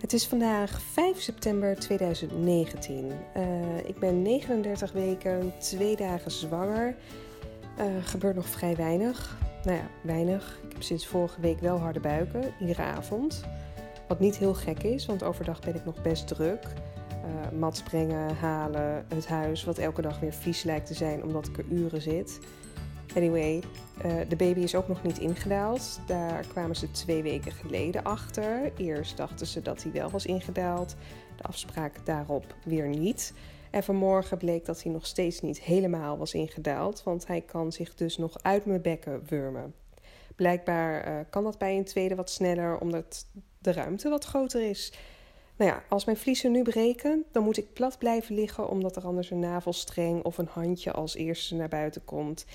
Het is vandaag 5 september 2019. Uh, ik ben 39 weken, twee dagen zwanger. Uh, gebeurt nog vrij weinig. Nou ja, weinig. Ik heb sinds vorige week wel harde buiken, iedere avond. Wat niet heel gek is, want overdag ben ik nog best druk. Uh, mats brengen, halen, het huis, wat elke dag weer vies lijkt te zijn omdat ik er uren zit. Anyway, uh, de baby is ook nog niet ingedaald. Daar kwamen ze twee weken geleden achter. Eerst dachten ze dat hij wel was ingedaald. De afspraak daarop weer niet. En vanmorgen bleek dat hij nog steeds niet helemaal was ingedaald, want hij kan zich dus nog uit mijn bekken wurmen. Blijkbaar uh, kan dat bij een tweede wat sneller, omdat de ruimte wat groter is. Nou ja, als mijn vliezen nu breken, dan moet ik plat blijven liggen, omdat er anders een navelstreng of een handje als eerste naar buiten komt.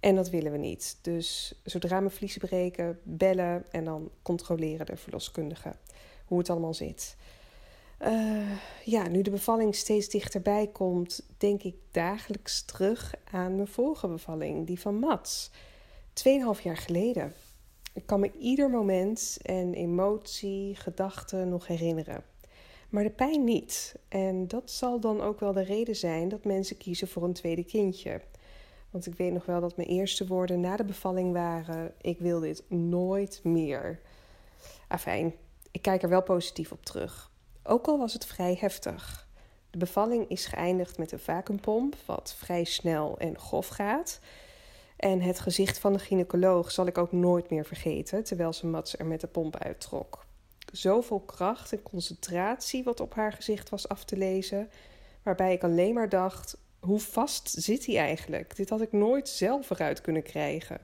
En dat willen we niet. Dus zodra mijn vliezen breken, bellen en dan controleren de verloskundige hoe het allemaal zit. Uh, ja, nu de bevalling steeds dichterbij komt, denk ik dagelijks terug aan mijn vorige bevalling, die van Mats. Tweeënhalf jaar geleden. Ik kan me ieder moment en emotie, gedachte nog herinneren. Maar de pijn niet. En dat zal dan ook wel de reden zijn dat mensen kiezen voor een tweede kindje. Want ik weet nog wel dat mijn eerste woorden na de bevalling waren: Ik wil dit nooit meer. Afijn, ik kijk er wel positief op terug. Ook al was het vrij heftig. De bevalling is geëindigd met een vacuumpomp, wat vrij snel en grof gaat. En het gezicht van de gynaecoloog zal ik ook nooit meer vergeten, terwijl ze Mats er met de pomp uittrok. Zoveel kracht en concentratie wat op haar gezicht was af te lezen, waarbij ik alleen maar dacht: hoe vast zit hij eigenlijk? Dit had ik nooit zelf eruit kunnen krijgen.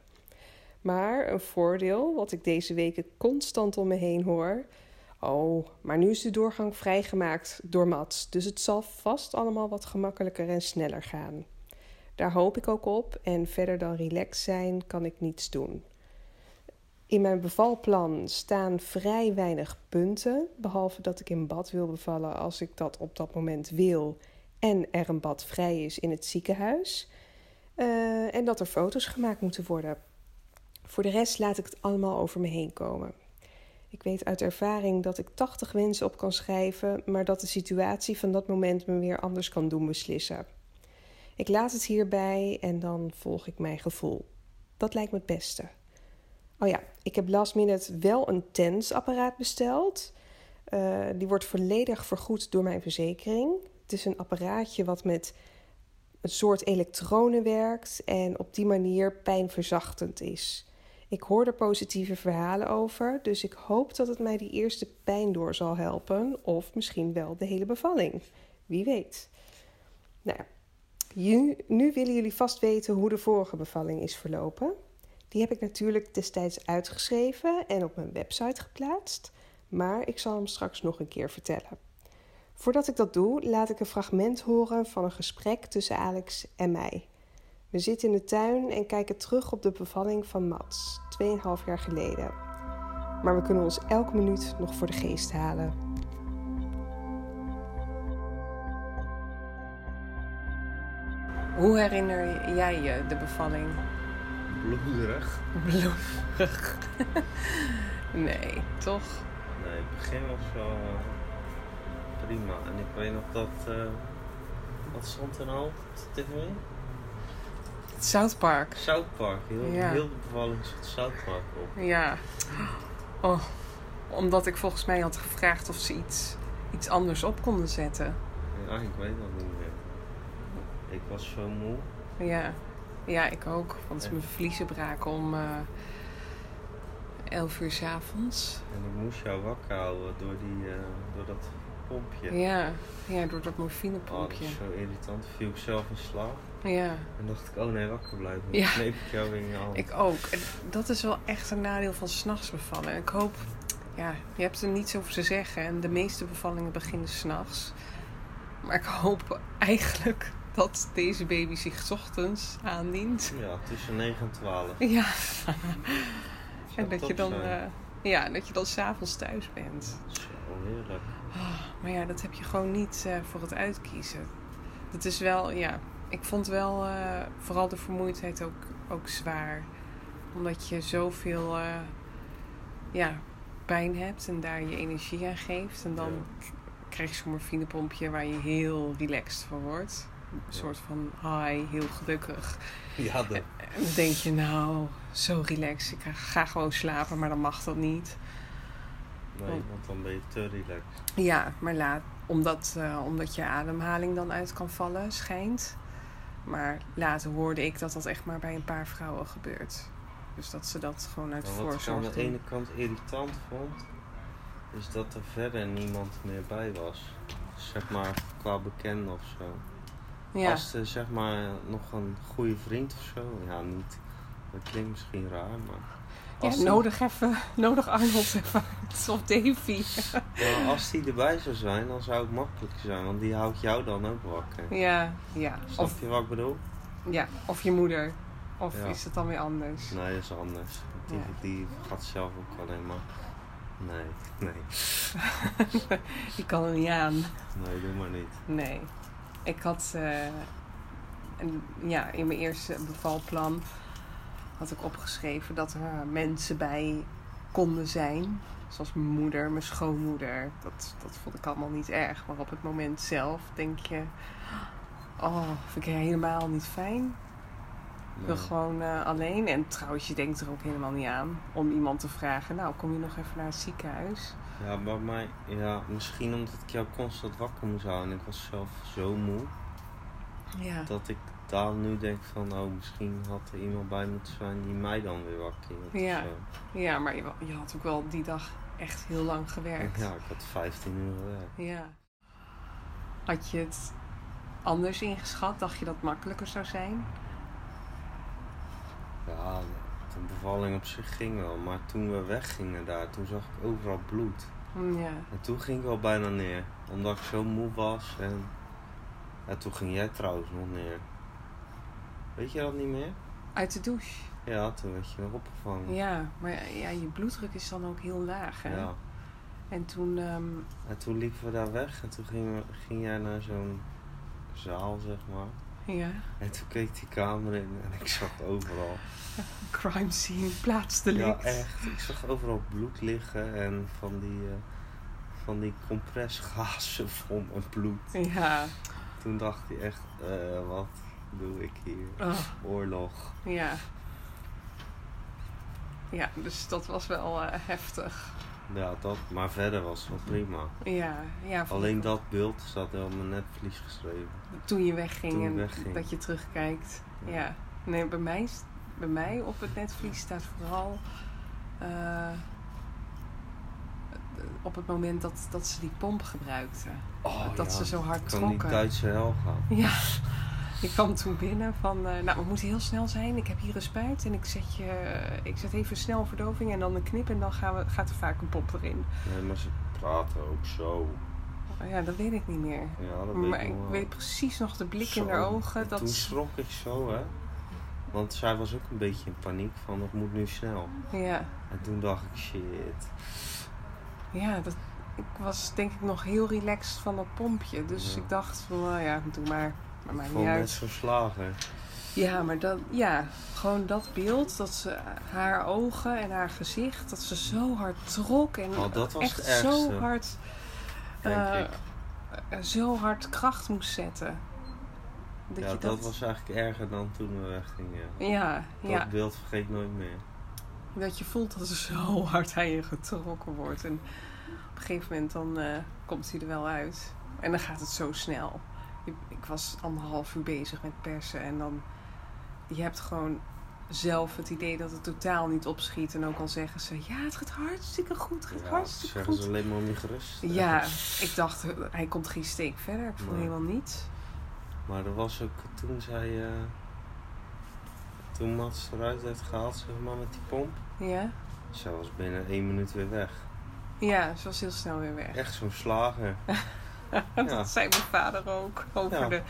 Maar een voordeel, wat ik deze weken constant om me heen hoor. Oh, maar nu is de doorgang vrijgemaakt door Mats, dus het zal vast allemaal wat gemakkelijker en sneller gaan. Daar hoop ik ook op en verder dan relaxed zijn kan ik niets doen. In mijn bevalplan staan vrij weinig punten, behalve dat ik in bad wil bevallen als ik dat op dat moment wil en er een bad vrij is in het ziekenhuis. Uh, en dat er foto's gemaakt moeten worden. Voor de rest laat ik het allemaal over me heen komen. Ik weet uit ervaring dat ik 80 wensen op kan schrijven, maar dat de situatie van dat moment me weer anders kan doen beslissen. Ik laat het hierbij en dan volg ik mijn gevoel. Dat lijkt me het beste. Oh ja, ik heb last minute wel een tensapparaat besteld. Uh, die wordt volledig vergoed door mijn verzekering. Het is een apparaatje wat met een soort elektronen werkt en op die manier pijnverzachtend is. Ik hoor er positieve verhalen over, dus ik hoop dat het mij die eerste pijn door zal helpen, of misschien wel de hele bevalling. Wie weet. Nou, nu, nu willen jullie vast weten hoe de vorige bevalling is verlopen. Die heb ik natuurlijk destijds uitgeschreven en op mijn website geplaatst, maar ik zal hem straks nog een keer vertellen. Voordat ik dat doe, laat ik een fragment horen van een gesprek tussen Alex en mij. We zitten in de tuin en kijken terug op de bevalling van Mats, 2,5 jaar geleden. Maar we kunnen ons elke minuut nog voor de geest halen. Hoe herinner jij je de bevalling? Bloederig. Bloederig. nee, toch? Nee, het begin was wel prima. En ik weet nog dat. Uh, wat stond er nou op tv? Het South Park. South Park. Heel, ja. heel de bevalling zat South Park op. Ja. Oh, omdat ik volgens mij had gevraagd of ze iets, iets anders op konden zetten. Ja, ik weet dat niet meer. Ik was zo moe. Ja, ja ik ook. Want ja. mijn vliezen braken om uh, 11 uur s avonds. En ik moest jou wakker houden door, die, uh, door dat pompje. Ja, ja door dat morfinepompje. Oh, dat zo irritant. Viel ik zelf in slaap. Ja. En dacht ik, oh nee, wakker blijven. Ja. kneep ik jou weer in je hand. Ik ook. En dat is wel echt een nadeel van s'nachts bevallen. Ik hoop, ja, je hebt er niets over te zeggen. En de meeste bevallingen beginnen s'nachts. Maar ik hoop eigenlijk dat deze baby zich ochtends aandient. Ja, tussen 9 en 12. Ja. en dat je dan, uh, ja, dat je dan s'avonds thuis bent. Zo heerlijk. Oh, maar ja, dat heb je gewoon niet uh, voor het uitkiezen. Dat is wel, ja, ik vond wel uh, vooral de vermoeidheid ook, ook zwaar. Omdat je zoveel, uh, ja, pijn hebt en daar je energie aan geeft. En dan krijg je zo'n morfinepompje waar je heel relaxed van wordt. Een Ja. soort van high, heel gelukkig. Ja, de, En dan denk je, nou, zo relaxed. Ik ga gewoon slapen, maar dan mag dat niet. Nee, want dan ben je te relaxed. Ja, maar laat, omdat, eh, omdat je ademhaling dan uit kan vallen, schijnt. Maar later hoorde ik dat dat echt maar bij een paar vrouwen gebeurt. Dus dat ze dat gewoon uit Maar wat ik aan voorzorg de ene kant irritant vond, is dat er verder niemand meer bij was. Zeg maar qua bekende of zo. Ja, Als er zeg maar nog een goede vriend of zo, ja niet, dat klinkt misschien raar, maar ja als die- nodig even, nodig Arnold even. Of Davy. als die erbij zou zijn, dan zou het makkelijker zijn, want die houdt jou dan ook wakker. Ja, ja. Snap Of, je wat ik bedoel? ja. of je moeder. Of Ja. is het dan weer anders? Nee, dat is anders. Die, Ja. die gaat zelf ook alleen maar. Nee, nee, Die kan er niet aan. nee, doe maar niet. Nee. Ik had eh, een, ja, in mijn eerste bevalplan had ik opgeschreven dat er mensen bij konden zijn. Zoals mijn moeder, mijn schoonmoeder. Dat, dat vond ik allemaal niet erg. Maar op het moment zelf denk je... Oh, vind ik helemaal niet fijn. Ik wil gewoon eh, alleen. En trouwens, je denkt er ook helemaal niet aan om iemand te vragen... Nou, kom je nog even naar het ziekenhuis? Ja, maar mij, ja, misschien omdat ik jou constant wakker moest houden en ik was zelf zo moe, Ja. dat ik daar nu denk van, oh, misschien had er iemand bij moeten zijn die mij dan weer wakker hield. Ja. zo. Ja, maar je, je had ook wel die dag echt heel lang gewerkt. Ja, ik had 15 uur gewerkt. Ja. Had je het anders ingeschat? Dacht je dat het makkelijker zou zijn? Ja, de bevalling op zich ging wel, maar toen we weggingen daar, toen zag ik overal bloed. Mm, Ja. En toen ging ik wel bijna neer, omdat ik zo moe was en ja, toen ging jij trouwens nog neer. Weet je dat niet meer? Uit de douche. Ja, toen werd je nog opgevangen. Ja, maar ja, je bloeddruk is dan ook heel laag. Hè? Ja. En toen, ehm, En toen liepen we daar weg en toen ging, we- ging jij naar zo'n zaal, zeg maar. ja, En toen keek die kamer in en ik zag overal. crime scene, plaatsdelict. Ja, echt. Ik zag overal bloed liggen en van die, eh, van die compressgazen vol met bloed. Ja, Toen dacht hij echt, eh, wat doe ik hier? oh, Oorlog. ja. Ja, dus dat was wel eh, heftig. Ja, dat. Maar verder was het wel prima. Ja, ja. Alleen dat beeld staat wel op mijn netvlies geschreven. Toen je wegging Toen en wegging. dat je terugkijkt. Ja. Ja. Nee, bij mij, bij mij op het netvlies staat vooral... eh, op het moment dat, dat ze die pomp gebruikten. Oh, dat ja, ze zo hard Kan die trokken. Duitse hel gaan. Ja, ik kwam toen binnen van, eh, nou we moeten heel snel zijn. Ik heb hier een spuit en ik zet, je, ik zet even snel verdoving en dan een knip en dan gaan we, gaat er vaak een pomp erin. Nee, maar ze praten ook zo. Oh ja, dat weet ik niet meer. Ja, dat weet Maar ik wel. weet precies nog de blik Zo. in haar ogen. En Dat, Toen schrok ik zo, hè. Want zij was ook een beetje in paniek van het moet nu snel. ja, En toen dacht ik, shit. Ja dat, ik was denk ik nog heel relaxed van dat pompje. Dus Ja. ik dacht van, nou ja, doe maar. Maar maakt niet net slager. Ja, maar dat, ja, gewoon dat beeld, dat ze haar ogen en haar gezicht, dat ze zo hard trok en Oh, dat was echt het zo hard, eh, eh, zo hard kracht moest zetten. Dat Ja, dat... was eigenlijk erger dan toen we weggingen. ja, Dat ja, beeld vergeet nooit meer. dat je voelt dat er zo hard aan je getrokken wordt en een gegeven moment dan eh, komt hij er wel uit en dan gaat het zo snel. Ik, ik was anderhalf uur bezig met persen en dan je hebt gewoon zelf het idee dat het totaal niet opschiet. En ook al zeggen ze, ja, het gaat hartstikke goed, het gaat Ja, hartstikke zeggen goed. ze alleen maar om je gerust. Ja, ik dacht, hij komt geen steek verder. Ik voel helemaal niets. Maar er was ook, toen zij, eh, toen Mats eruit werd gehaald, zeg maar, met die pomp. Ja? Zij was binnen één minuut weer weg. Ja, ze was heel snel weer weg. Echt zo'n slager. dat ja. zei mijn vader ook over Ja. de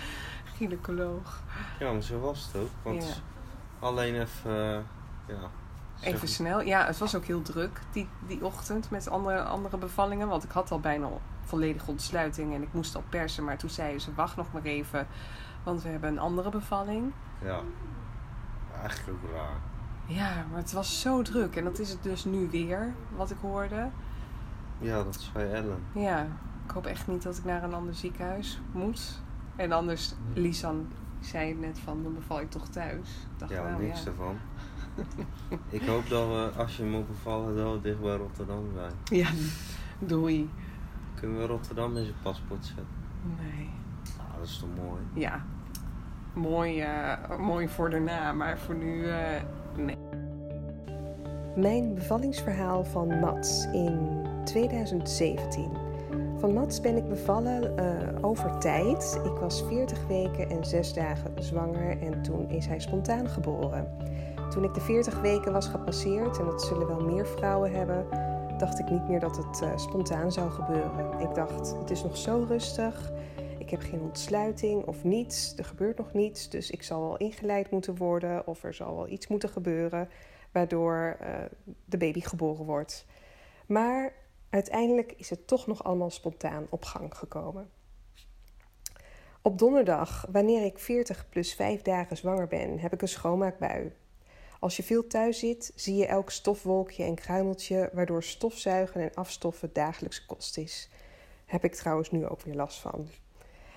gynaecoloog. Ja, maar zo was het ook. Want Ja. alleen even, eh, ja. Even snel. Ja, het was ook heel druk die, die ochtend met andere, andere bevallingen. Want ik had al bijna volledige ontsluiting en ik moest al persen. Maar toen zeiden ze, wacht nog maar even. Want we hebben een andere bevalling. Ja. Eigenlijk ook raar. Ja, maar het was zo druk. En dat is het dus nu weer, wat ik hoorde. Ja, dat is bij Ellen. Ja, ik hoop echt niet dat ik naar een ander ziekenhuis moet. En anders, Lisan zei net van, dan beval ik toch thuis. Dacht, Ja, nou, niks ja. ervan. ik hoop dat we, als je moet bevallen, wel dicht bij Rotterdam zijn. Ja, doei. Kunnen we Rotterdam in zijn paspoort zetten? Nee. Ah, dat is toch mooi? Ja, mooi, eh, mooi voor daarna, maar voor nu, eh, nee. Mijn bevallingsverhaal van Mats in 2017. Van Mats ben ik bevallen eh, over tijd. Ik was 40 weken en 6 dagen zwanger en toen is hij spontaan geboren. Toen ik de 40 weken was gepasseerd, en dat zullen wel meer vrouwen hebben, dacht ik niet meer dat het eh, spontaan zou gebeuren. Ik dacht, het is nog zo rustig. Ik heb geen ontsluiting of niets. Er gebeurt nog niets. Dus ik zal wel ingeleid moeten worden. Of er zal wel iets moeten gebeuren. Waardoor eh, de baby geboren wordt. Maar uiteindelijk is het toch nog allemaal spontaan op gang gekomen. Op donderdag, wanneer ik 40 plus 5 dagen zwanger ben, heb ik een schoonmaakbui. Als je veel thuis zit, zie je elk stofwolkje en kruimeltje, waardoor stofzuigen en afstoffen dagelijkse kost is. Heb ik trouwens nu ook weer last van.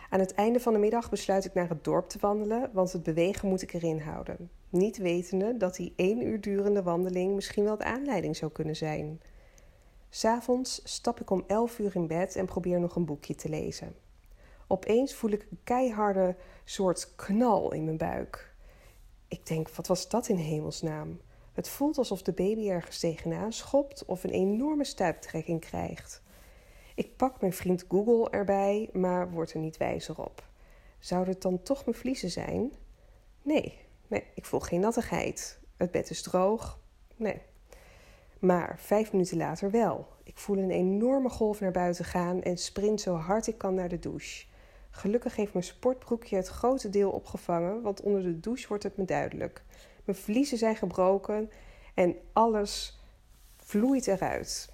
Aan het einde van de middag besluit ik naar het dorp te wandelen, want het bewegen moet ik erin houden. Niet wetende dat die één uur durende wandeling misschien wel de aanleiding zou kunnen zijn. S'avonds stap ik om elf uur in bed en probeer nog een boekje te lezen. Opeens voel ik een keiharde soort knal in mijn buik. Ik denk, wat was dat in hemelsnaam? Het voelt alsof de baby ergens tegenaan schopt of een enorme stuiptrekking krijgt. Ik pak mijn vriend Google erbij, maar word er niet wijzer op. Zouden het dan toch mijn vliezen zijn? Nee, nee, ik voel geen nattigheid. Het bed is droog. Nee. Maar vijf minuten later wel. Ik voel een enorme golf naar buiten gaan en sprint zo hard ik kan naar de douche. Gelukkig heeft mijn sportbroekje het grote deel opgevangen, want onder de douche wordt het me duidelijk. Mijn vliezen zijn gebroken en alles vloeit eruit.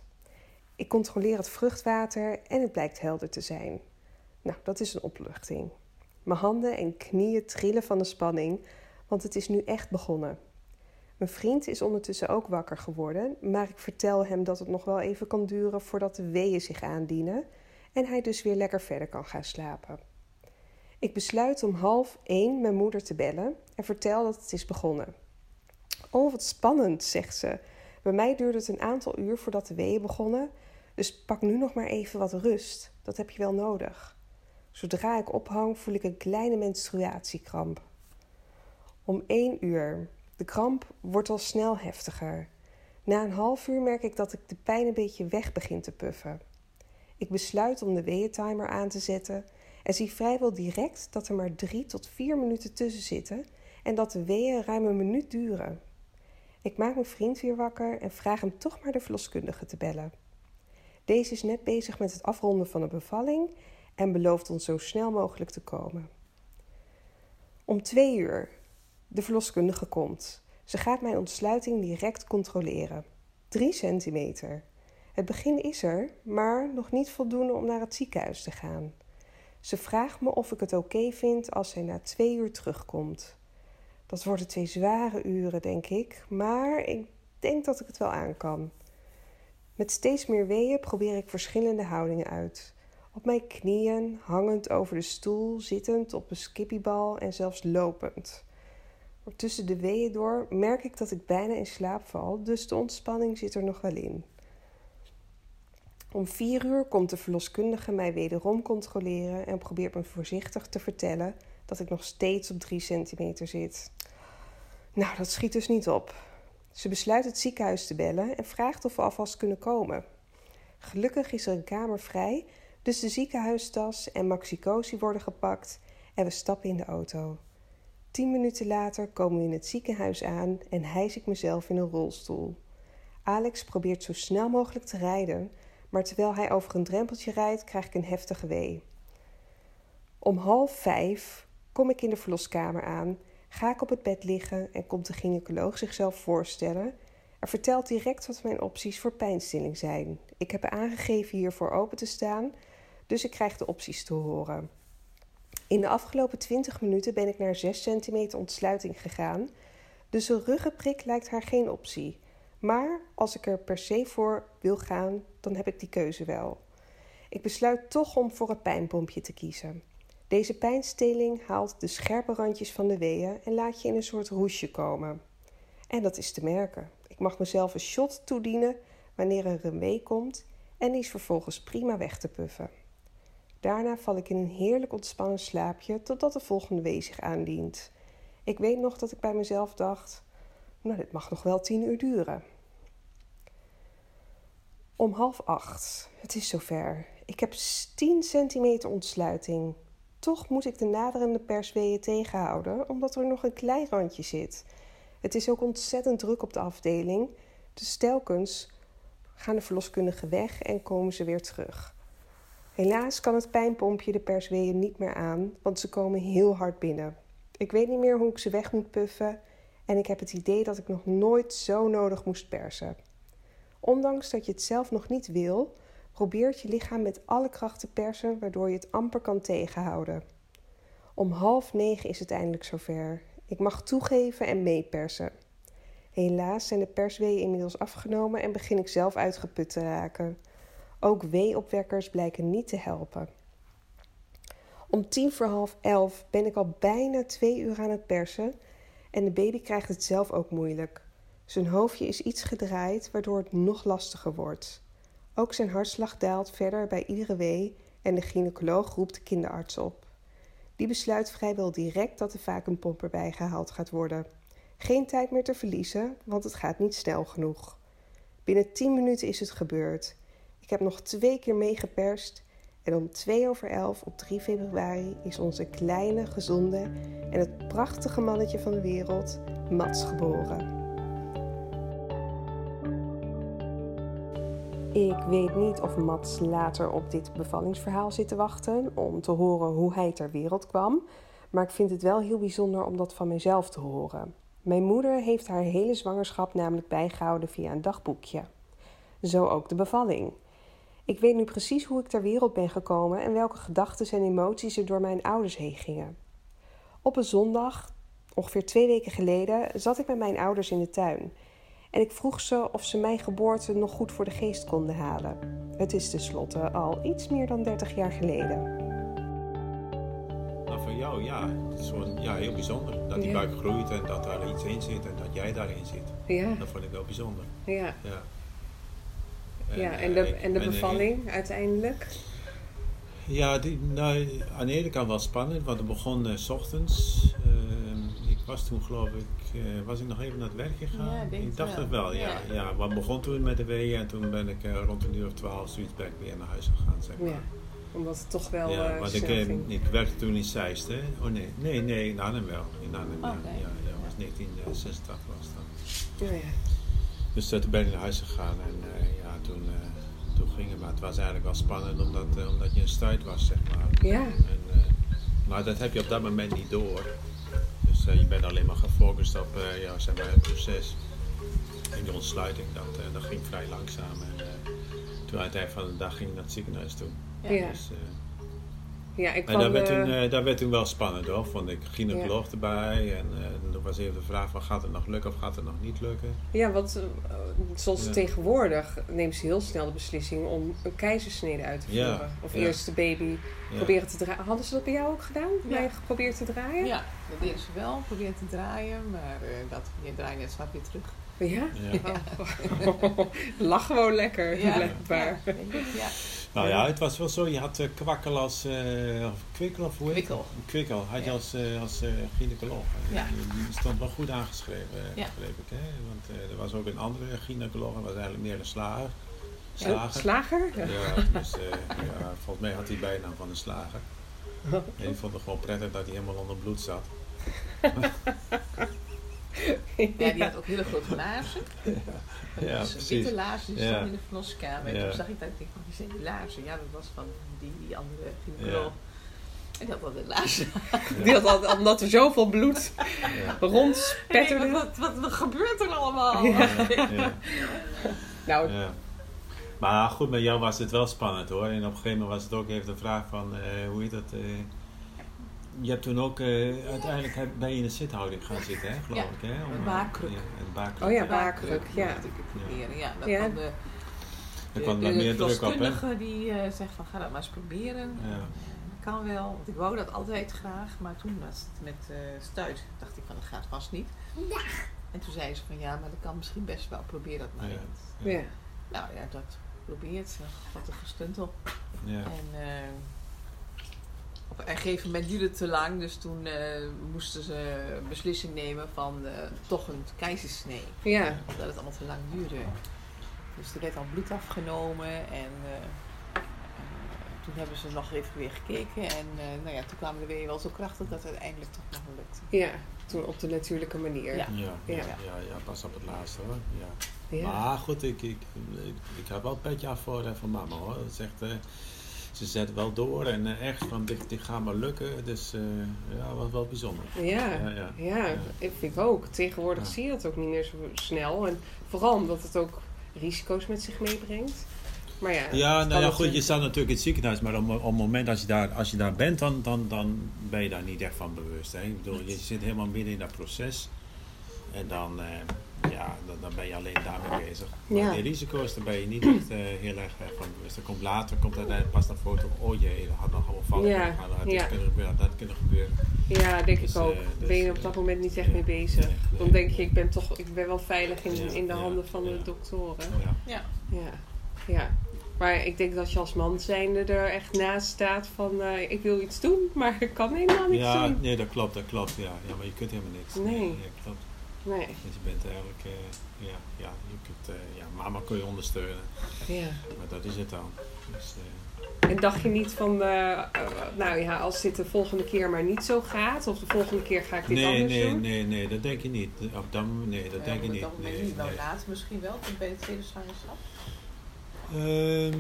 Ik controleer het vruchtwater en het blijkt helder te zijn. Nou, dat is een opluchting. Mijn handen en knieën trillen van de spanning, want het is nu echt begonnen. Mijn vriend is ondertussen ook wakker geworden, maar ik vertel hem dat het nog wel even kan duren voordat de weeën zich aandienen en hij dus weer lekker verder kan gaan slapen. Ik besluit om half één mijn moeder te bellen en vertel dat het is begonnen. Oh, wat spannend, zegt ze. Bij mij duurde het een aantal uur voordat de weeën begonnen, dus pak nu nog maar even wat rust. Dat heb je wel nodig. Zodra ik ophang, voel ik een kleine menstruatiekramp. Om één uur. De kramp wordt al snel heftiger. Na een half uur merk ik dat ik de pijn een beetje weg begint te puffen. Ik besluit om de weeëntimer aan te zetten en zie vrijwel direct dat er maar drie tot vier minuten tussen zitten en dat de weeën ruim een minuut duren. Ik maak mijn vriend weer wakker en vraag hem toch maar de verloskundige te bellen. Deze is net bezig met het afronden van de bevalling en belooft ons zo snel mogelijk te komen. Om twee uur. De verloskundige komt. Ze gaat mijn ontsluiting direct controleren. Drie centimeter. Het begin is er, maar nog niet voldoende om naar het ziekenhuis te gaan. Ze vraagt me of ik het oké vind als zij na twee uur terugkomt. Dat worden twee zware uren, denk ik, maar ik denk dat ik het wel aan kan. Met steeds meer weeën probeer ik verschillende houdingen uit. Op mijn knieën, hangend over de stoel, zittend op een skippiebal en zelfs lopend. Tussen de weeën door merk ik dat ik bijna in slaap val, dus de ontspanning zit er nog wel in. Om vier uur komt de verloskundige mij wederom controleren en probeert me voorzichtig te vertellen dat ik nog steeds op drie centimeter zit. Nou, dat schiet dus niet op. Ze besluit het ziekenhuis te bellen en vraagt of we alvast kunnen komen. Gelukkig is er een kamer vrij, dus de ziekenhuistas en maxicosi worden gepakt en we stappen in de auto. Tien minuten later komen we in het ziekenhuis aan en hijs ik mezelf in een rolstoel. Alex probeert zo snel mogelijk te rijden, maar terwijl hij over een drempeltje rijdt, krijg ik een heftige wee. Om half vijf kom ik in de verloskamer aan, ga ik op het bed liggen en komt de gynaecoloog zichzelf voorstellen. Er vertelt direct wat mijn opties voor pijnstilling zijn. Ik heb aangegeven hiervoor open te staan, dus ik krijg de opties te horen. In de afgelopen 20 minuten ben ik naar 6 centimeter ontsluiting gegaan, Dus een ruggenprik lijkt haar geen optie. Maar als ik er per se voor wil gaan, dan heb ik die keuze wel. Ik besluit toch om voor het pijnpompje te kiezen. Deze pijnsteling haalt de scherpe randjes van de weeën en laat je in een soort roesje komen. En dat is te merken. Ik mag mezelf een shot toedienen wanneer er een wee komt en die is vervolgens prima weg te puffen. Daarna val ik in een heerlijk ontspannen slaapje totdat de volgende wee zich aandient. Ik weet nog dat ik bij mezelf dacht: Nou, dit mag nog wel tien uur duren. Om half acht. Het is zover. Ik heb 10 centimeter ontsluiting. Toch moet ik de naderende persweeën tegenhouden, omdat er nog een klein randje zit. Het is ook ontzettend druk op de afdeling, dus telkens gaan de verloskundigen weg en komen ze weer terug. Helaas kan het pijnpompje de persweeën niet meer aan, want ze komen heel hard binnen. Ik weet niet meer hoe ik ze weg moet puffen en ik heb het idee dat ik nog nooit zo nodig moest persen. Ondanks dat je het zelf nog niet wil, probeert je lichaam met alle kracht te persen, waardoor je het amper kan tegenhouden. Om half negen is het eindelijk zover. Ik mag toegeven en meepersen. Helaas zijn de persweeën inmiddels afgenomen en begin ik zelf uitgeput te raken. Ook weeopwekkers blijken niet te helpen. Om tien voor half elf ben ik al bijna twee uur aan het persen en de baby krijgt het zelf ook moeilijk. Zijn hoofdje is iets gedraaid, waardoor het nog lastiger wordt. Ook zijn hartslag daalt verder bij iedere wee en de gynaecoloog roept de kinderarts op. Die besluit vrijwel direct dat de vacuumpomp erbij gehaald gaat worden. Geen tijd meer te verliezen, want het gaat niet snel genoeg. Binnen 10 minuten is het gebeurd. Ik heb nog twee keer meegeperst en om 2 over 11 op 3 februari is onze kleine, gezonde en het prachtige mannetje van de wereld, Mats, geboren. Ik weet niet of Mats later op dit bevallingsverhaal zit te wachten om te horen hoe hij ter wereld kwam, maar ik vind het wel heel bijzonder om dat van mezelf te horen. Mijn moeder heeft haar hele zwangerschap namelijk bijgehouden via een dagboekje. Zo ook de bevalling. Ik weet nu precies hoe ik ter wereld ben gekomen en welke gedachten en emoties er door mijn ouders heen gingen. Op een zondag, ongeveer twee weken geleden, zat ik met mijn ouders in de tuin. En ik vroeg ze of ze mijn geboorte nog goed voor de geest konden halen. Het is tenslotte al iets meer dan 30 jaar geleden. Nou, voor jou, ja. Het is gewoon ja, heel bijzonder. Dat die Ja. buik groeit en dat daar iets in zit en dat jij daarin zit. Ja, Dat vond ik wel bijzonder. ja. Ja. Ja. eh, En de, ik en de eh, bevalling uiteindelijk? Ja, die, nou, aan de ene kant wel spannend, want het begon eh, s ochtends. Eh, ik was toen geloof ik, eh, was ik nog even naar het werk gegaan? Ja, ik denk ik het dacht het wel, ja. Ja. ja. begon toen met de weeën en toen ben ik eh, rond een uur of twaalf zoiets ben ik weer naar huis gegaan, zeg maar. Ja, omdat het toch wel ja, eh, want ik, eh, ging. ik werkte toen in Zeist, hè? Oh nee, nee, nee, in Arnhem wel. In Arnhem, ja. Ja, was 1986 was dat. Ja, ja. Dus eh, toen ben ik naar huis gegaan en eh, ja, toen, eh, toen ging het. Maar het was eigenlijk wel spannend omdat, eh, omdat je een stuit was, zeg maar. Ja. En, eh, maar dat heb je op dat moment niet door. Dus je bent alleen maar gefocust op ja, zeg maar het proces. En die ontsluiting, dat, dat ging vrij langzaam. En, toen aan het eind van de dag ging ik naar het ziekenhuis toe. Ja. Dus, Ja, ik en werd, eh, toen, eh, dat werd toen wel spannend hoor, vond ik. Gynaecoloog erbij en eh toen was even de vraag van gaat het nog lukken of gaat het nog niet lukken. Ja, want zoals Ja. tegenwoordig neemt ze heel snel de beslissing om een keizersnede uit te voeren. Ja, Of ja. eerst de baby Ja. proberen te draaien. Hadden ze dat bij jou ook gedaan? Ja. Mij geprobeerd te draaien? Ja, dat deden ze wel. Probeer te draaien, maar dat je draait net zwart weer terug. Ja? Ja. Oh. Lach gewoon lekker, blijkbaar. Ja, ik, ja. Nou ja, het was wel zo, je had eh, kwakkel als, eh, of kwikkel of hoe heet Kwikkel. het? Kwikkel had je Ja. als, eh, als eh, gynaecoloog. Ja. Die, stond wel goed aangeschreven, Ja. begreep ik. Hè? Want eh, er was ook een andere gynaecoloog, dat was eigenlijk meer een slager. Ja, Slager. slager? Ja. Ja, dus, eh, ja, volgens mij had hij bijnaam van een slager. En ik vond het gewoon prettig dat hij helemaal onder bloed zat. Ja, die had ook hele grote laarzen. Ja, dus precies. witte laarzen die Ja. stonden in de verloskamer. En toen zag ik dat ik denk, wat zijn die laarzen? Ja, dat was van die, die andere gynaecoloog. En die had altijd laarzen. Die had al, omdat er zoveel bloed rondspetterde. Dacht, wat, wat, wat gebeurt er allemaal? Nou, Ja. Maar goed, met jou was het wel spannend hoor. En op een gegeven moment was het ook even de vraag van, eh, hoe heet dat? eh, je hebt toen ook, eh, uiteindelijk heb- ben je in een zithouding gaan zitten, hè, geloof Ja, ik. Hè? een eh, baarkruk. Ja, een baarkruk. Oh ja, De baarkruk, ja. Ja, dat Ja. kan de, Er de, kwam de, daar meer druk op, hè? die eh, zegt van ga dat maar eens proberen. Ja. Kan wel, want ik wou dat altijd graag, maar toen was het met eh stuit. dacht ik van dat gaat vast niet. En toen zei ze van ja, maar dat kan misschien best wel, probeer dat maar Ja. eens. Ja. Nou ja, dat probeert. Wat een gestuntel. Ja. En eh, op een gegeven moment duurde het te lang, dus toen eh, moesten ze een beslissing nemen van eh, toch een keizersnee. Ja. Dat het allemaal te lang duurde. Dus er werd al bloed afgenomen en eh, toen hebben ze nog even weer gekeken. En eh, nou ja, toen kwamen de weeën wel zo krachtig dat het uiteindelijk toch nog lukte. Ja, toen op de natuurlijke manier. Ja. Ja, ja, Ja. pas op het laatste hoor. Ja. Ja. Maar goed, ik, ik, ik, ik had wel een petje af voor, van mama hoor. Dat is echt, eh, ze zet wel door en echt van dit, dit gaat maar lukken. Dus eh, ja, was wel bijzonder. Ja, Ja, ja. vind ik ook. Tegenwoordig Ja. zie je dat ook niet meer zo snel. En vooral omdat het ook risico's met zich meebrengt. Maar ja, Ja, nou ja, goed, je staat natuurlijk in het ziekenhuis, maar op, op het moment als je daar, als je daar bent, dan, dan, dan ben je daar niet echt van bewust. Hè? Ik bedoel, je zit helemaal midden in dat proces en dan, eh, ja, dan, dan ben je alleen daarmee bezig. Maar Ja. die risico's, daar ben je niet echt eh, heel erg eh, van bewust. Dan komt later, komt uiteindelijk pas naar foto, oh jee, dat had nog allemaal fout Ja, gaan, dat had ja. kunnen gebeuren, dat had kunnen gebeuren. Ja, denk Dus, ik ook. eh, dus, ben je op dat moment niet echt ja, mee bezig. nee, nee. Dan denk je, ik ben toch ik ben wel veilig in, Ja, in de ja, handen van de ja. doktoren. Ja. Ja, Ja, ja. Maar ik denk dat je als man zijnde er echt naast staat van eh, ik wil iets doen, maar ik kan helemaal niks Ja, doen. nee, dat klopt, dat klopt. Ja, ja maar je kunt helemaal niks. Nee. Ja, klopt. Nee, Dus je bent eigenlijk, eh, ja, ja, je kunt, eh, ja, mama kun je ondersteunen, ja. maar dat is het dan. Dus, eh, En dacht je niet van, nou ja, als dit de volgende keer maar niet zo gaat, of de volgende keer ga ik dit nee, anders nee, doen? nee, nee, dat denk je niet. Op dat moment, nee, dat denk je niet. dat moment Nee, niet. Nou, nee. later misschien wel, toen bij de tweede zwangerschap. Ehm,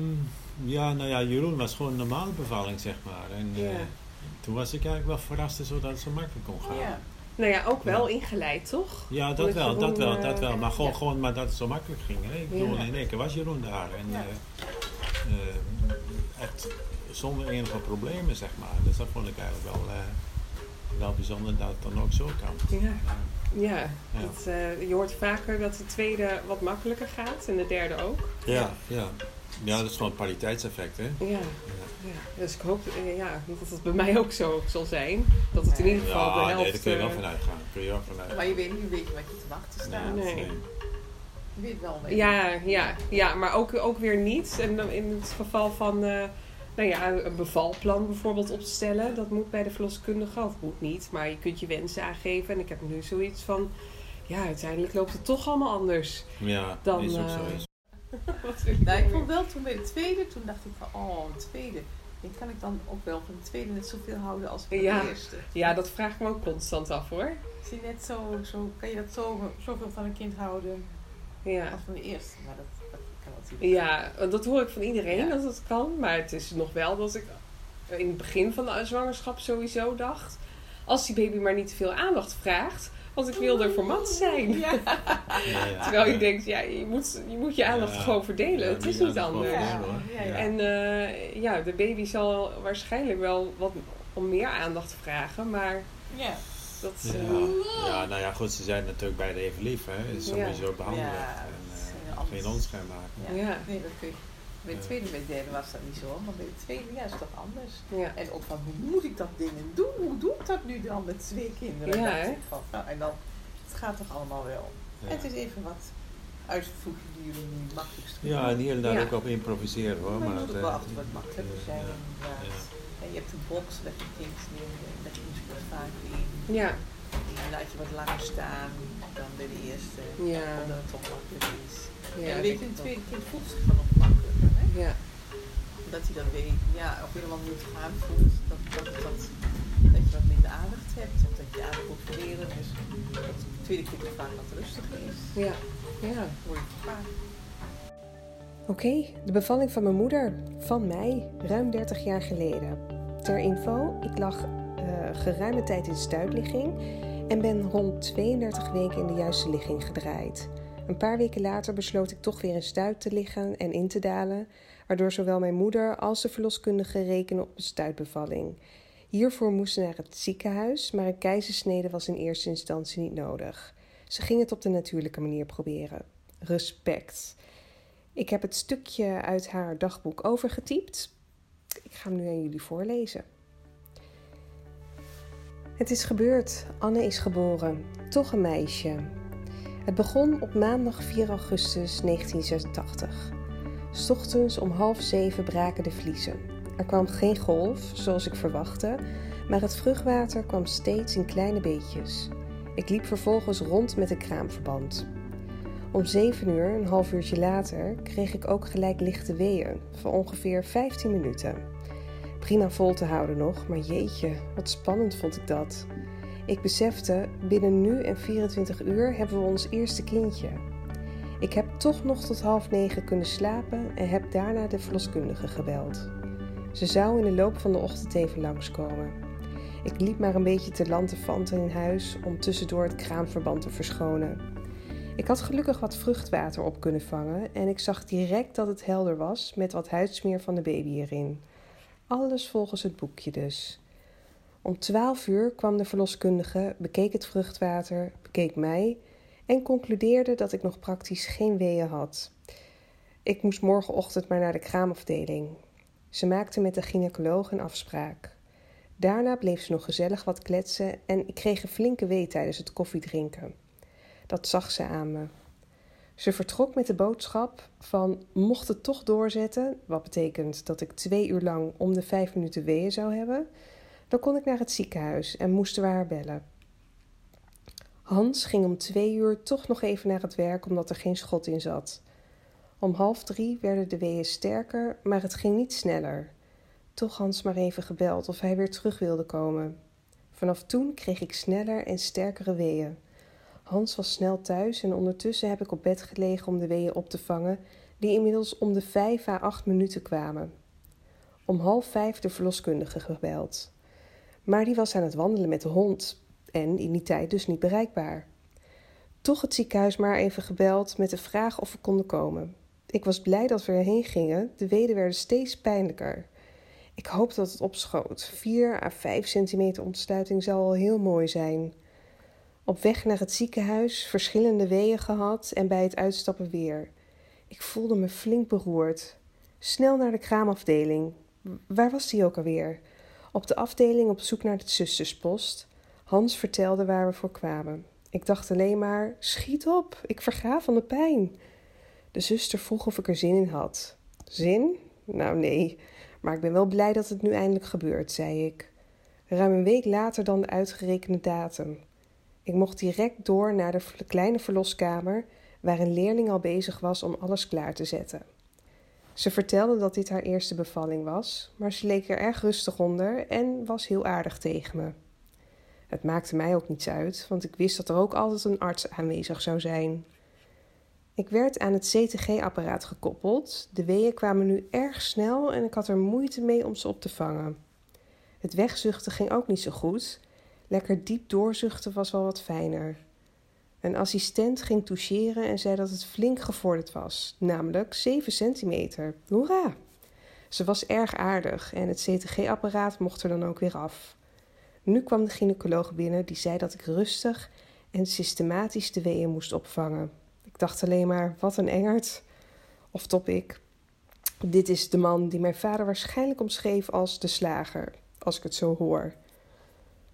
ja, nou ja, Jeroen was gewoon een normale bevalling, zeg maar. En Ja. eh, toen was ik eigenlijk wel verrast zodat het zo makkelijk kon gaan. Ja. Nou ja, ook wel ingeleid, toch? Ja, dat Omdat wel, Jeroen, dat wel, eh, dat wel. Maar gewoon, ja. gewoon maar dat het zo makkelijk ging. Hè? Ik bedoel, in één keer was Jeroen daar. En Ja. eh, eh, echt zonder enige problemen, zeg maar. Dus dat vond ik eigenlijk wel, eh, wel bijzonder dat het dan ook zo kan. Ja. Ja. Dat, eh, je hoort vaker dat de tweede wat makkelijker gaat en de derde ook. Ja, ja. Ja, dat is gewoon het pariteitseffect, hè? Ja, Ja. ja. dus ik hoop eh, ja, dat het bij mij ook zo zal zijn. Dat het in ieder geval de Ja, helft... nee, daar kun je wel eh, vanuit gaan. Kun je wel vanuit Maar je weet niet, weet je wat je te wachten staat. Nee. Je weet wel mee. Ja, ja, ja, maar ook, ook weer niet. En dan in het geval van eh, nou ja, een bevalplan bijvoorbeeld opstellen, dat moet bij de verloskundige, of moet niet, maar je kunt je wensen aangeven. En ik heb nu zoiets van, ja, uiteindelijk loopt het toch allemaal anders. Ja, Dan, is ook zo. Is. Nou, ik vond wel toen bij de tweede, toen dacht ik van, oh, een tweede. Kan ik dan ook wel van de tweede net zoveel houden als van Ja. de eerste. Ja, dat vraag ik me ook constant af hoor. Zie net zo, zo, kan je dat zo, zoveel van een kind houden Ja. als van de eerste? Maar dat, dat kan natuurlijk Ja, dat hoor ik van iedereen Ja. dat het kan. Maar het is nog wel dat ik in het begin van de zwangerschap sowieso dacht... als die baby maar niet te veel aandacht vraagt... want ik wil er voor mat zijn. Ja. Ja, ja. Terwijl je denkt, ja, je moet je, moet je aandacht Ja. gewoon verdelen. Ja, het is niet anders. En eh, ja, de baby zal waarschijnlijk wel wat om meer aandacht vragen. Maar Ja. dat... Ja. eh, ja, nou ja, goed, ze zijn natuurlijk beide even lief, hè. Zo Ja. moet je ze ook behandelen. Ja, en, geen onschijn maken. Ja. Ja. Nee, dat kun je. Bij de tweede en bij de derde was dat niet zo, maar bij de tweede ja, is het toch anders. ja. En ook van hoe moet ik dat dingen doen? Hoe doe ik dat nu dan met twee kinderen? Ja, van, nou, en dan, het gaat toch allemaal wel. Ja. En het is even wat uitvoegen die jullie nu makkelijkst doen. Ja, en hier en daar Ja. ook op improviseren hoor. maar Maar het moet ook wel eh, altijd wat makkelijker zijn ja, inderdaad. ja. En je hebt een box met een kind neer, met de insport vaak in. Ja, Die laat je wat langer staan dan bij de eerste. Ja. Omdat het toch makkelijk is. ja, en weet je, een dat- tweede kind voelt zich dan ook makkelijker. Ja, Dat hij dan weet, ja, op een of andere manier voelt, dat, dat, dat, dat je wat minder aandacht hebt. Of dat je aandacht moet verdelen. Dus dat de tweede ook vaak wat rustiger is. ja, ja. Word je vaak. Oké, de bevalling van mijn moeder. Van mij, ruim 30 jaar geleden. Ter info, ik lag eh, geruime tijd in de stuitligging en ben rond 32 weken in de juiste ligging gedraaid. Een paar weken later besloot ik toch weer in stuit te liggen en in te dalen, waardoor zowel mijn moeder als de verloskundige rekenen op een stuitbevalling. Hiervoor moest ze naar het ziekenhuis, maar een keizersnede was in eerste instantie niet nodig. Ze ging het op de natuurlijke manier proberen. Respect. Ik heb het stukje uit haar dagboek overgetypt. Ik ga hem nu aan jullie voorlezen. Het is gebeurd. Anne is geboren. Toch een meisje. Het begon op maandag 4 augustus 1986. S ochtends om half zeven braken de vliezen. Er kwam geen golf, zoals ik verwachtte, maar het vruchtwater kwam steeds in kleine beetjes. Ik liep vervolgens rond met een kraamverband. Om zeven uur, een half uurtje later, kreeg ik ook gelijk lichte weeën van ongeveer 15 minuten. Prima vol te houden nog, maar jeetje, wat spannend vond ik dat. Ik besefte, binnen nu en 24 uur hebben we ons eerste kindje. Ik heb toch nog tot half negen kunnen slapen en heb daarna de verloskundige gebeld. Ze zou in de loop van de ochtend even langskomen. Ik liep maar een beetje te lantefanten in huis om tussendoor het kraamverband te verschonen. Ik had gelukkig wat vruchtwater op kunnen vangen en ik zag direct dat het helder was met wat huidsmeer van de baby erin. Alles volgens het boekje dus. Om twaalf uur kwam de verloskundige, bekeek het vruchtwater, bekeek mij en concludeerde dat ik nog praktisch geen weeën had. Ik moest morgenochtend maar naar de kraamafdeling. Ze maakte met de gynaecoloog een afspraak. Daarna bleef ze nog gezellig wat kletsen en ik kreeg een flinke wee tijdens het koffiedrinken. Dat zag ze aan me. Ze vertrok met de boodschap van mocht het toch doorzetten, wat betekent dat ik twee uur lang om de vijf minuten weeën zou hebben, dan kon ik naar het ziekenhuis en moesten we haar bellen. Hans ging om twee uur toch nog even naar het werk omdat er geen schot in zat. Om half drie werden de weeën sterker, maar het ging niet sneller. Toch Hans maar even gebeld of hij weer terug wilde komen. Vanaf toen kreeg ik sneller en sterkere weeën. Hans was snel thuis en ondertussen heb ik op bed gelegen om de weeën op te vangen, die inmiddels om de vijf à acht minuten kwamen. Om half vijf de verloskundige gebeld. Maar die was aan het wandelen met de hond en in die tijd dus niet bereikbaar. Toch het ziekenhuis maar even gebeld met de vraag of we konden komen. Ik was blij dat we erheen gingen, de weeën werden steeds pijnlijker. Ik hoop dat het opschoot. 4 à 5 centimeter ontsluiting zou al heel mooi zijn. Op weg naar het ziekenhuis verschillende weeën gehad en bij het uitstappen weer. Ik voelde me flink beroerd. Snel naar de kraamafdeling. Waar was die ook alweer? Op de afdeling op zoek naar de zusterspost. Hans vertelde waar we voor kwamen. Ik dacht alleen maar: schiet op, ik verga van de pijn. De zuster vroeg of ik er zin in had. Zin? Nou nee, maar ik ben wel blij dat het nu eindelijk gebeurt, zei ik. Ruim een week later dan de uitgerekende datum. Ik mocht direct door naar de kleine verloskamer, waar een leerling al bezig was om alles klaar te zetten. Ze vertelde dat dit haar eerste bevalling was, maar ze leek er erg rustig onder en was heel aardig tegen me. Het maakte mij ook niets uit, want ik wist dat er ook altijd een arts aanwezig zou zijn. Ik werd aan het CTG-apparaat gekoppeld. De weeën kwamen nu erg snel en ik had er moeite mee om ze op te vangen. Het wegzuchten ging ook niet zo goed. Lekker diep doorzuchten was wel wat fijner. Een assistent ging toucheren en zei dat het flink gevorderd was, namelijk 7 centimeter. Hoera! Ze was erg aardig en het CTG-apparaat mocht er dan ook weer af. Nu kwam de gynaecoloog binnen die zei dat ik rustig en systematisch de weeën moest opvangen. Ik dacht alleen maar, wat een engert. Of top ik. Dit is de man die mijn vader waarschijnlijk omschreef als de slager, als ik het zo hoor.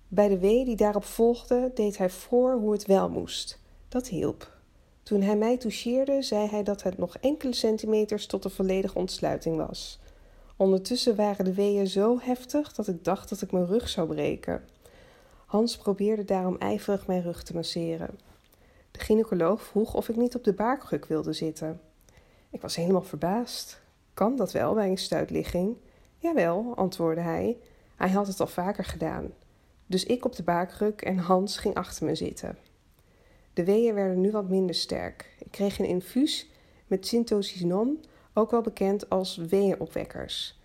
Bij de wee die daarop volgde, deed hij voor hoe het wel moest. Dat hielp. Toen hij mij toucheerde, zei hij dat het nog enkele centimeters tot de volledige ontsluiting was. Ondertussen waren de weeën zo heftig dat ik dacht dat ik mijn rug zou breken. Hans probeerde daarom ijverig mijn rug te masseren. De gynaecoloog vroeg of ik niet op de baarkruk wilde zitten. Ik was helemaal verbaasd. Kan dat wel bij een stuitligging? Jawel, antwoordde hij. Hij had het al vaker gedaan. Dus ik op de baarkruk en Hans ging achter me zitten. De weeën werden nu wat minder sterk. Ik kreeg een infuus met syntocinon, ook wel bekend als weeënopwekkers.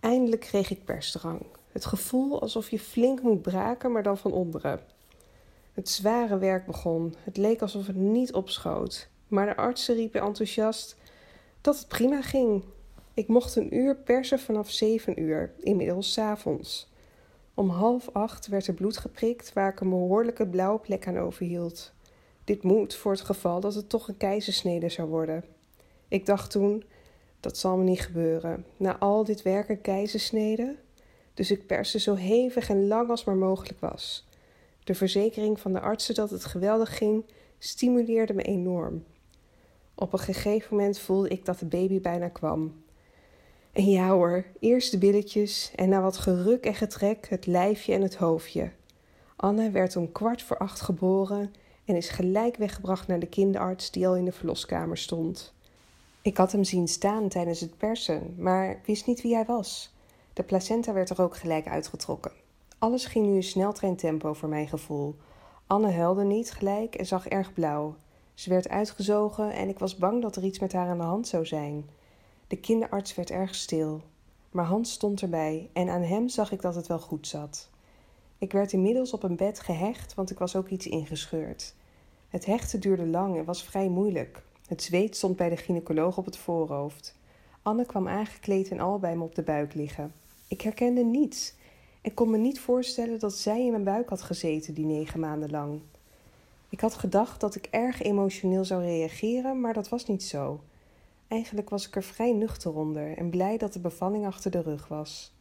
Eindelijk kreeg ik persdrang. Het gevoel alsof je flink moet braken, maar dan van onderen. Het zware werk begon. Het leek alsof het niet opschoot. Maar de artsen riepen enthousiast dat het prima ging. Ik mocht een uur persen vanaf zeven uur, inmiddels avonds. Om half acht werd er bloed geprikt waar ik een behoorlijke blauwe plek aan overhield. Dit moet voor het geval dat het toch een keizersnede zou worden. Ik dacht toen, dat zal me niet gebeuren. Na al dit werk een keizersnede? Dus ik perste zo hevig en lang als maar mogelijk was. De verzekering van de artsen dat het geweldig ging, stimuleerde me enorm. Op een gegeven moment voelde ik dat de baby bijna kwam. En ja hoor, eerst de billetjes en na wat geruk en getrek het lijfje en het hoofdje. Anne werd om kwart voor acht geboren en is gelijk weggebracht naar de kinderarts die al in de verloskamer stond. Ik had hem zien staan tijdens het persen, maar wist niet wie hij was. De placenta werd er ook gelijk uitgetrokken. Alles ging nu in sneltreintempo voor mijn gevoel. Anne huilde niet gelijk en zag erg blauw. Ze werd uitgezogen en ik was bang dat er iets met haar aan de hand zou zijn. De kinderarts werd erg stil, maar Hans stond erbij en aan hem zag ik dat het wel goed zat. Ik werd inmiddels op een bed gehecht, want ik was ook iets ingescheurd. Het hechten duurde lang en was vrij moeilijk. Het zweet stond bij de gynaecoloog op het voorhoofd. Anne kwam aangekleed en al bij me op de buik liggen. Ik herkende niets en kon me niet voorstellen dat zij in mijn buik had gezeten die negen maanden lang. Ik had gedacht dat ik erg emotioneel zou reageren, maar dat was niet zo. Eigenlijk was ik er vrij nuchter onder en blij dat de bevalling achter de rug was.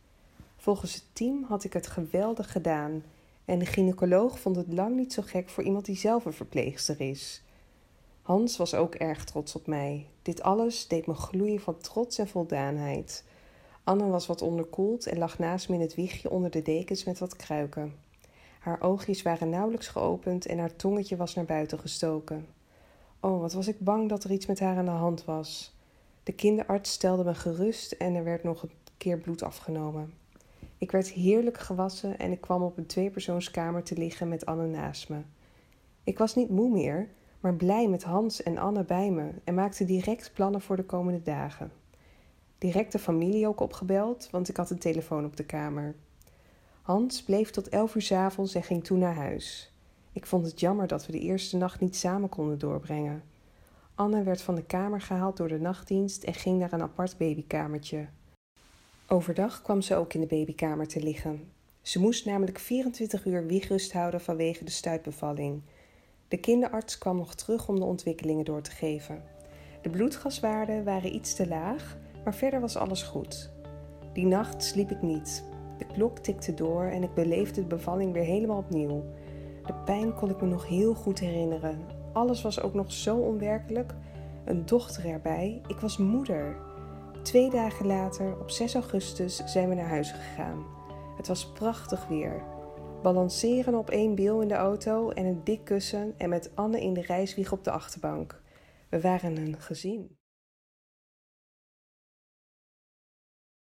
Volgens het team had ik het geweldig gedaan en de gynaecoloog vond het lang niet zo gek voor iemand die zelf een verpleegster is. Hans was ook erg trots op mij. Dit alles deed me gloeien van trots en voldaanheid. Anne was wat onderkoeld en lag naast me in het wiegje onder de dekens met wat kruiken. Haar oogjes waren nauwelijks geopend en haar tongetje was naar buiten gestoken. Oh, wat was ik bang dat er iets met haar aan de hand was. De kinderarts stelde me gerust en er werd nog een keer bloed afgenomen. Ik werd heerlijk gewassen en ik kwam op een tweepersoonskamer te liggen met Anne naast me. Ik was niet moe meer, maar blij met Hans en Anne bij me en maakte direct plannen voor de komende dagen. Direct de familie ook opgebeld, want ik had een telefoon op de kamer. Hans bleef tot elf uur s avonds en ging toen naar huis. Ik vond het jammer dat we de eerste nacht niet samen konden doorbrengen. Anne werd van de kamer gehaald door de nachtdienst en ging naar een apart babykamertje. Overdag kwam ze ook in de babykamer te liggen. Ze moest namelijk 24 uur wiegrust houden vanwege de stuitbevalling. De kinderarts kwam nog terug om de ontwikkelingen door te geven. De bloedgaswaarden waren iets te laag, maar verder was alles goed. Die nacht sliep ik niet. De klok tikte door en ik beleefde de bevalling weer helemaal opnieuw. De pijn kon ik me nog heel goed herinneren. Alles was ook nog zo onwerkelijk. Een dochter erbij. Ik was moeder. Twee dagen later, op 6 augustus, zijn we naar huis gegaan. Het was prachtig weer. Balanceren op één biel in de auto en een dik kussen en met Anne in de reiswieg op de achterbank. We waren een gezin.